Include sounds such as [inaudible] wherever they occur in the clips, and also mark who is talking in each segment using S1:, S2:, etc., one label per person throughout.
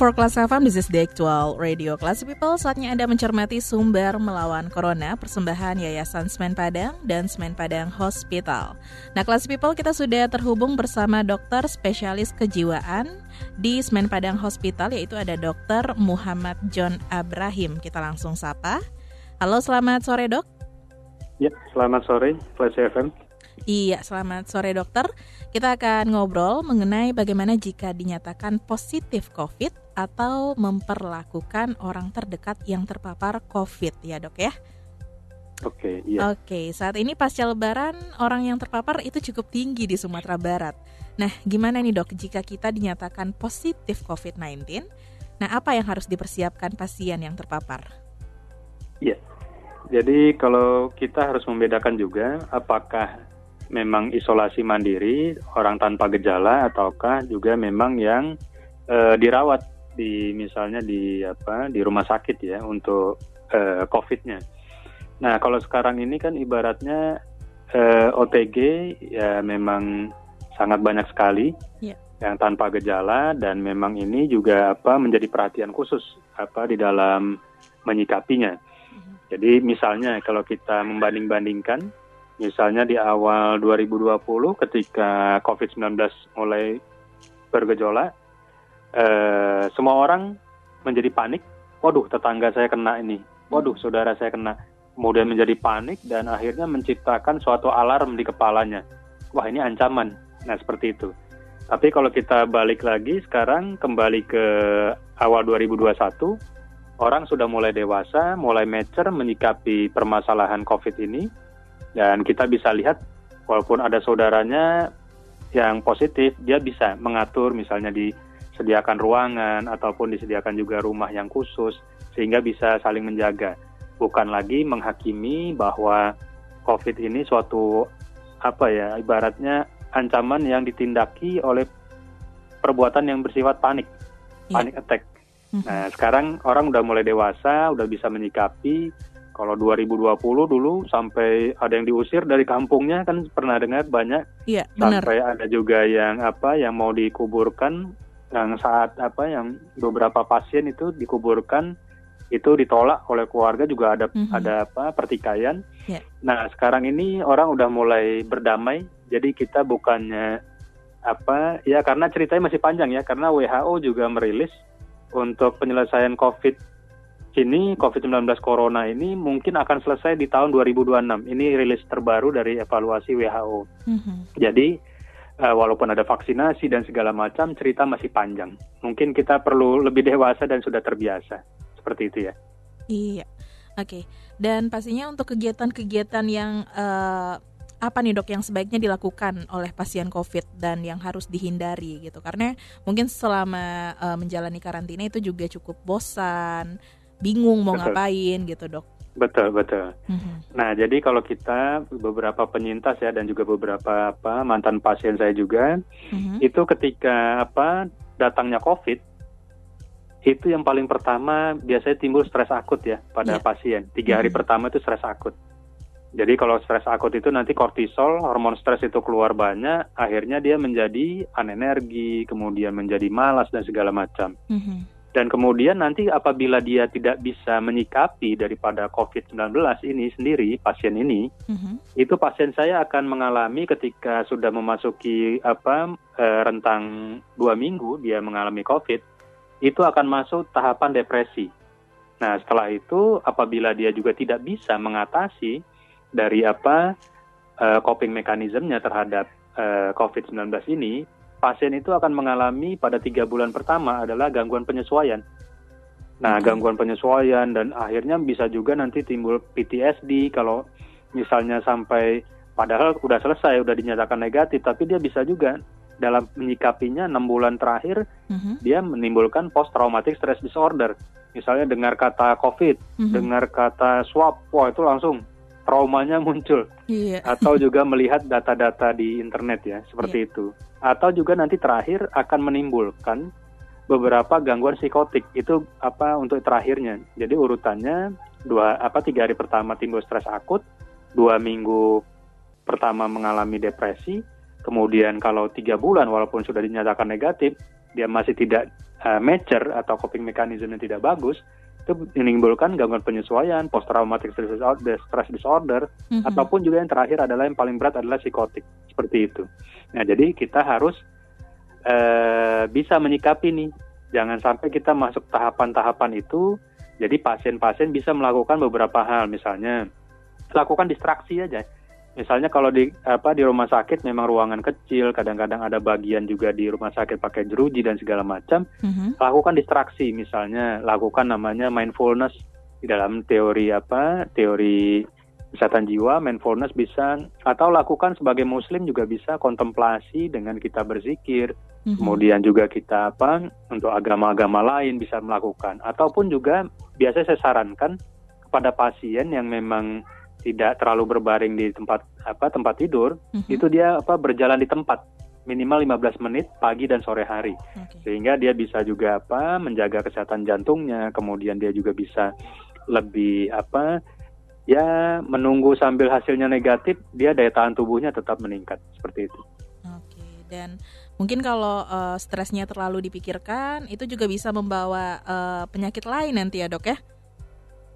S1: For Class FM, this is the actual radio Classy People. Saatnya Anda mencermati sumber melawan Corona, persembahan Yayasan Semen Padang dan Semen Padang Hospital. Nah, Classy People, kita sudah terhubung bersama dokter spesialis kejiwaan di Semen Padang Hospital, yaitu ada dokter Muhammad John Abrahim. Kita langsung sapa. Halo, selamat sore dok.
S2: Ya, selamat sore, Classy FM.
S1: Iya, selamat sore dokter. Kita akan ngobrol mengenai bagaimana jika dinyatakan positif COVID atau memperlakukan orang terdekat yang terpapar COVID ya dok ya.
S2: Oke, iya.
S1: Oke, saat ini pasca lebaran orang yang terpapar itu cukup tinggi di Sumatera Barat. Nah, gimana nih dok jika kita dinyatakan positif COVID-19? Nah, apa yang harus dipersiapkan pasien yang terpapar?
S2: Iya, jadi kalau kita harus membedakan juga apakah memang isolasi mandiri orang tanpa gejala ataukah juga memang yang uh, dirawat di misalnya di apa di rumah sakit ya untuk uh, COVID-nya. Nah kalau sekarang ini kan ibaratnya uh, eh, OTG ya memang sangat banyak sekali yeah. yang tanpa gejala dan memang ini juga apa menjadi perhatian khusus apa di dalam menyikapinya. Mm-hmm. Jadi misalnya kalau kita membanding-bandingkan Misalnya di awal 2020 ketika COVID-19 mulai bergejolak, eh, semua orang menjadi panik. Waduh, tetangga saya kena ini. Waduh, saudara saya kena. Kemudian menjadi panik dan akhirnya menciptakan suatu alarm di kepalanya. Wah, ini ancaman. Nah, seperti itu. Tapi kalau kita balik lagi sekarang kembali ke awal 2021, orang sudah mulai dewasa, mulai mature menyikapi permasalahan COVID ini dan kita bisa lihat walaupun ada saudaranya yang positif, dia bisa mengatur misalnya disediakan ruangan ataupun disediakan juga rumah yang khusus sehingga bisa saling menjaga. Bukan lagi menghakimi bahwa COVID ini suatu apa ya ibaratnya ancaman yang ditindaki oleh perbuatan yang bersifat panik, yeah. panik attack. Mm-hmm. Nah sekarang orang udah mulai dewasa, udah bisa menyikapi kalau 2020 dulu sampai ada yang diusir dari kampungnya kan pernah dengar banyak.
S1: Iya,
S2: benar. Sampai ada juga yang apa yang mau dikuburkan yang saat apa yang beberapa pasien itu dikuburkan itu ditolak oleh keluarga juga ada mm -hmm. ada apa pertikaian. Yeah. Nah, sekarang ini orang udah mulai berdamai. Jadi kita bukannya apa ya karena ceritanya masih panjang ya karena WHO juga merilis untuk penyelesaian COVID ini COVID-19 Corona ini mungkin akan selesai di tahun 2026. Ini rilis terbaru dari evaluasi WHO. Mm-hmm. Jadi uh, walaupun ada vaksinasi dan segala macam, cerita masih panjang. Mungkin kita perlu lebih dewasa dan sudah terbiasa. Seperti itu ya.
S1: Iya, oke. Okay. Dan pastinya untuk kegiatan-kegiatan yang uh, apa nih dok yang sebaiknya dilakukan oleh pasien COVID dan yang harus dihindari gitu? Karena mungkin selama uh, menjalani karantina itu juga cukup bosan bingung mau betul. ngapain gitu dok.
S2: Betul betul. Mm-hmm. Nah jadi kalau kita beberapa penyintas ya dan juga beberapa apa mantan pasien saya juga mm-hmm. itu ketika apa datangnya COVID itu yang paling pertama biasanya timbul stres akut ya pada yeah. pasien. Tiga hari mm-hmm. pertama itu stres akut. Jadi kalau stres akut itu nanti kortisol, hormon stres itu keluar banyak, akhirnya dia menjadi anenergi, kemudian menjadi malas dan segala macam. Mm-hmm. Dan kemudian nanti apabila dia tidak bisa menyikapi daripada COVID-19 ini sendiri, pasien ini, mm-hmm. itu pasien saya akan mengalami ketika sudah memasuki apa e, rentang dua minggu dia mengalami COVID, itu akan masuk tahapan depresi. Nah setelah itu apabila dia juga tidak bisa mengatasi dari apa e, coping mekanismenya terhadap e, COVID-19 ini, pasien itu akan mengalami pada tiga bulan pertama adalah gangguan penyesuaian. Nah, gangguan penyesuaian dan akhirnya bisa juga nanti timbul PTSD kalau misalnya sampai padahal udah selesai, udah dinyatakan negatif, tapi dia bisa juga dalam menyikapinya enam bulan terakhir
S1: Mhm.
S2: dia menimbulkan post traumatic stress disorder. Misalnya dengar kata COVID,
S1: Mhm.
S2: dengar kata swab, wah itu langsung traumanya muncul.
S1: Iya. [laughs]
S2: Atau juga melihat data-data di internet ya, seperti itu. Atau juga nanti terakhir akan menimbulkan beberapa gangguan psikotik. Itu apa untuk terakhirnya. Jadi urutannya dua apa tiga hari pertama timbul stres akut, dua minggu pertama mengalami depresi, kemudian kalau tiga bulan walaupun sudah dinyatakan negatif, dia masih tidak uh, mature atau coping mechanism yang tidak bagus, itu menimbulkan gangguan penyesuaian, post traumatic stress disorder, stress disorder
S1: Mhm.
S2: ataupun juga yang terakhir adalah yang paling berat adalah psikotik seperti itu. Nah jadi kita harus eh, bisa menyikapi nih, jangan sampai kita masuk tahapan-tahapan itu. Jadi pasien-pasien bisa melakukan beberapa hal, misalnya lakukan distraksi aja. Misalnya kalau di apa di rumah sakit memang ruangan kecil, kadang-kadang ada bagian juga di rumah sakit pakai jeruji dan segala macam
S1: Mhm.
S2: lakukan distraksi misalnya lakukan namanya mindfulness di dalam teori apa teori kesehatan jiwa mindfulness bisa atau lakukan sebagai muslim juga bisa kontemplasi dengan kita berzikir
S1: Mhm.
S2: kemudian juga kita apa untuk agama-agama lain bisa melakukan ataupun juga biasa saya sarankan kepada pasien yang memang tidak terlalu berbaring di tempat apa tempat tidur
S1: Mhm.
S2: itu dia apa berjalan di tempat minimal 15 menit pagi dan sore hari
S1: Oke.
S2: sehingga dia bisa juga apa menjaga kesehatan jantungnya kemudian dia juga bisa lebih apa ya menunggu sambil hasilnya negatif dia daya tahan tubuhnya tetap meningkat seperti itu
S1: Oke, dan mungkin kalau eh, stresnya terlalu dipikirkan, itu juga bisa membawa eh, penyakit lain nanti ya dok ya?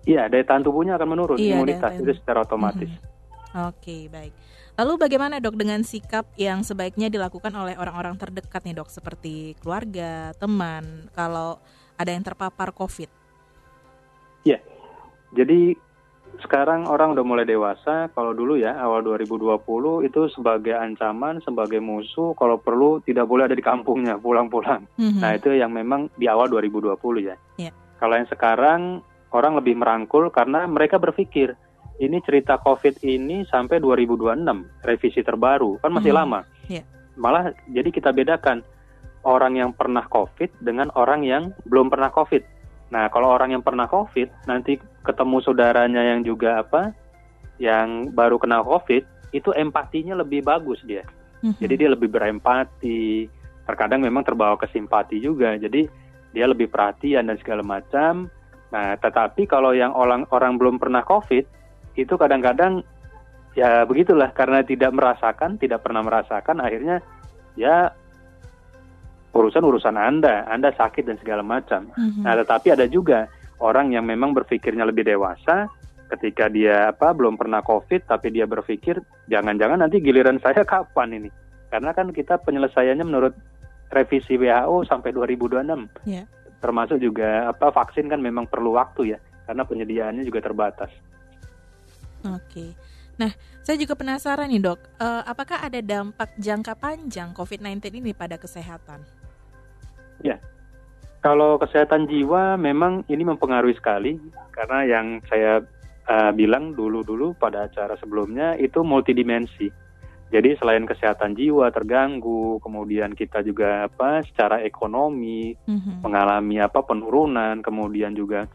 S2: Iya daya tahan tubuhnya akan menurun
S1: Iya,
S2: imunitas itu secara otomatis
S1: Mhm. Oke, baik. Lalu bagaimana dok dengan sikap yang sebaiknya dilakukan oleh orang-orang terdekat nih dok, seperti keluarga, teman, kalau ada yang terpapar COVID?
S2: jadi sekarang orang udah mulai dewasa kalau dulu ya awal 2020 itu sebagai ancaman sebagai musuh kalau perlu tidak boleh ada di kampungnya pulang-pulang
S1: Mhm.
S2: Nah itu yang memang di awal 2020 ya.
S1: Iya.
S2: Kalau yang sekarang orang lebih merangkul karena mereka berpikir ini cerita COVID ini sampai 2026 revisi terbaru kan masih
S1: Mhm.
S2: lama.
S1: Iya.
S2: Malah jadi kita bedakan orang yang pernah COVID dengan orang yang belum pernah COVID. Nah kalau orang yang pernah COVID nanti ketemu saudaranya yang juga apa yang baru kena COVID itu empatinya lebih bagus dia.
S1: Mhm.
S2: Jadi dia lebih berempati, terkadang memang terbawa ke simpati juga. Jadi dia lebih perhatian dan segala macam. Nah, tetapi kalau yang orang orang belum pernah COVID itu kadang-kadang ya begitulah karena tidak merasakan, tidak pernah merasakan akhirnya ya urusan-urusan Anda, Anda sakit dan segala macam.
S1: Mhm.
S2: Nah, tetapi ada juga orang yang memang berpikirnya lebih dewasa ketika dia apa belum pernah COVID tapi dia berpikir jangan-jangan nanti giliran saya [laughs] kapan ini. Karena kan kita penyelesaiannya menurut revisi WHO sampai 2026.
S1: Iya.
S2: Termasuk juga apa vaksin kan memang perlu waktu ya karena penyediaannya juga terbatas.
S1: Oke. Nah, saya juga penasaran nih dok, eh, apakah ada dampak jangka panjang COVID-19 ini pada kesehatan?
S2: Kalau kesehatan jiwa memang ini mempengaruhi sekali karena yang saya uh, bilang dulu-dulu pada acara sebelumnya itu multidimensi. Jadi selain kesehatan jiwa terganggu, kemudian kita juga apa secara ekonomi
S1: Mhm.
S2: mengalami apa penurunan, kemudian juga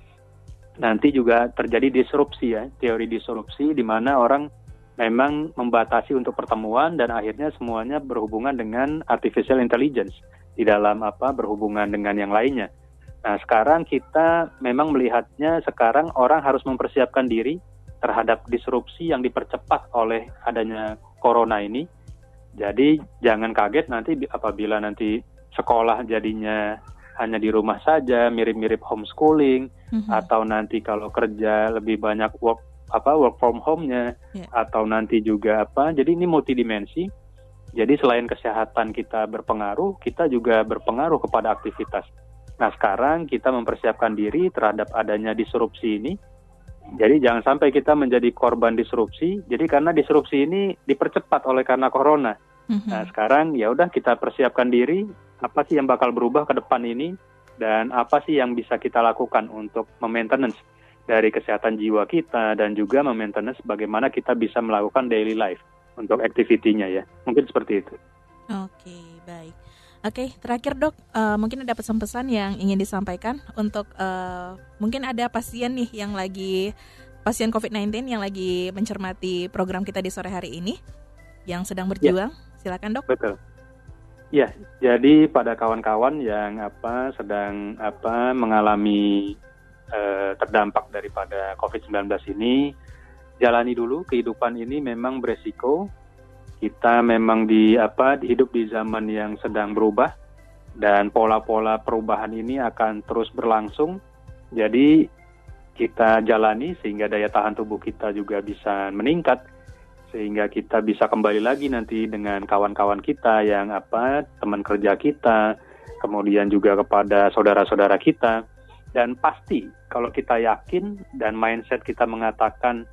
S2: nanti juga terjadi disrupsi ya, teori disrupsi di mana orang memang membatasi untuk pertemuan dan akhirnya semuanya berhubungan dengan artificial intelligence di dalam apa berhubungan dengan yang lainnya. Nah, sekarang kita memang melihatnya sekarang orang harus mempersiapkan diri terhadap disrupsi yang dipercepat oleh adanya corona ini. Jadi jangan kaget nanti bi- apabila nanti sekolah jadinya hanya di rumah saja, mirip-mirip homeschooling
S1: Mhm.
S2: atau nanti kalau kerja lebih banyak work apa work from home-nya
S1: Ya.
S2: atau nanti juga apa. Jadi ini multidimensi. Jadi selain kesehatan kita berpengaruh, kita juga berpengaruh kepada aktivitas. Nah, sekarang kita mempersiapkan diri terhadap adanya disrupsi ini. Jadi jangan sampai kita menjadi korban disrupsi. Jadi karena disrupsi ini dipercepat oleh karena corona.
S1: Mhm.
S2: Nah, sekarang ya udah kita persiapkan diri apa sih yang bakal berubah ke depan ini dan apa sih yang bisa kita lakukan untuk maintenance dari kesehatan jiwa kita dan juga memaintenance bagaimana kita bisa melakukan daily life untuk aktivitinya ya. Mungkin seperti itu.
S1: Oke, baik. Oke, terakhir dok, uh, mungkin ada pesan-pesan yang ingin disampaikan untuk uh, mungkin ada pasien nih yang lagi pasien COVID-19 yang lagi mencermati program kita di sore hari ini, yang sedang ya. berjuang. Ya. Silakan dok.
S2: Betul. Ya, jadi pada kawan-kawan yang apa sedang apa mengalami uh, terdampak daripada COVID-19 ini, jalani dulu kehidupan ini memang beresiko kita memang di apa hidup di zaman yang sedang berubah dan pola-pola perubahan ini akan terus berlangsung. Jadi kita jalani sehingga daya tahan tubuh kita juga bisa meningkat sehingga kita bisa kembali lagi nanti dengan kawan-kawan kita yang apa teman kerja kita, kemudian juga kepada saudara-saudara kita dan pasti kalau kita yakin dan mindset kita mengatakan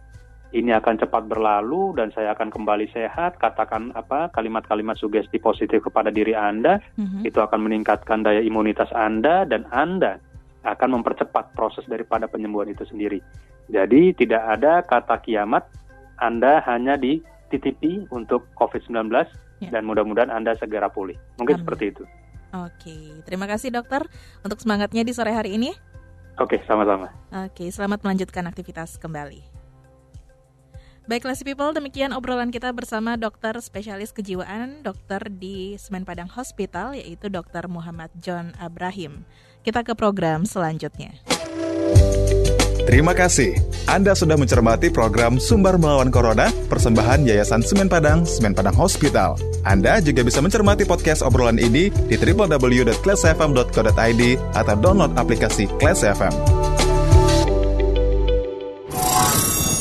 S2: ini akan cepat berlalu dan saya akan kembali sehat. Katakan apa kalimat-kalimat sugesti positif kepada diri Anda, mm-hmm. itu akan meningkatkan daya imunitas Anda dan Anda akan mempercepat proses daripada penyembuhan itu sendiri. Jadi tidak ada kata kiamat, Anda hanya dititipi untuk COVID-19 yeah. dan mudah-mudahan Anda segera pulih. Mungkin Amin. seperti itu.
S1: Oke, terima kasih dokter untuk semangatnya di sore hari ini.
S2: Oke, sama-sama.
S1: Oke, selamat melanjutkan aktivitas kembali. Baik, Classy People, demikian obrolan kita bersama dokter spesialis kejiwaan, dokter di Semen Padang Hospital, yaitu Dr. Muhammad John Abrahim. Kita ke program selanjutnya.
S3: Terima kasih. Anda sudah mencermati program Sumber Melawan Corona, persembahan Yayasan Semen Padang, Semen Padang Hospital. Anda juga bisa mencermati podcast obrolan ini di www.classfm.co.id atau download aplikasi Class FM.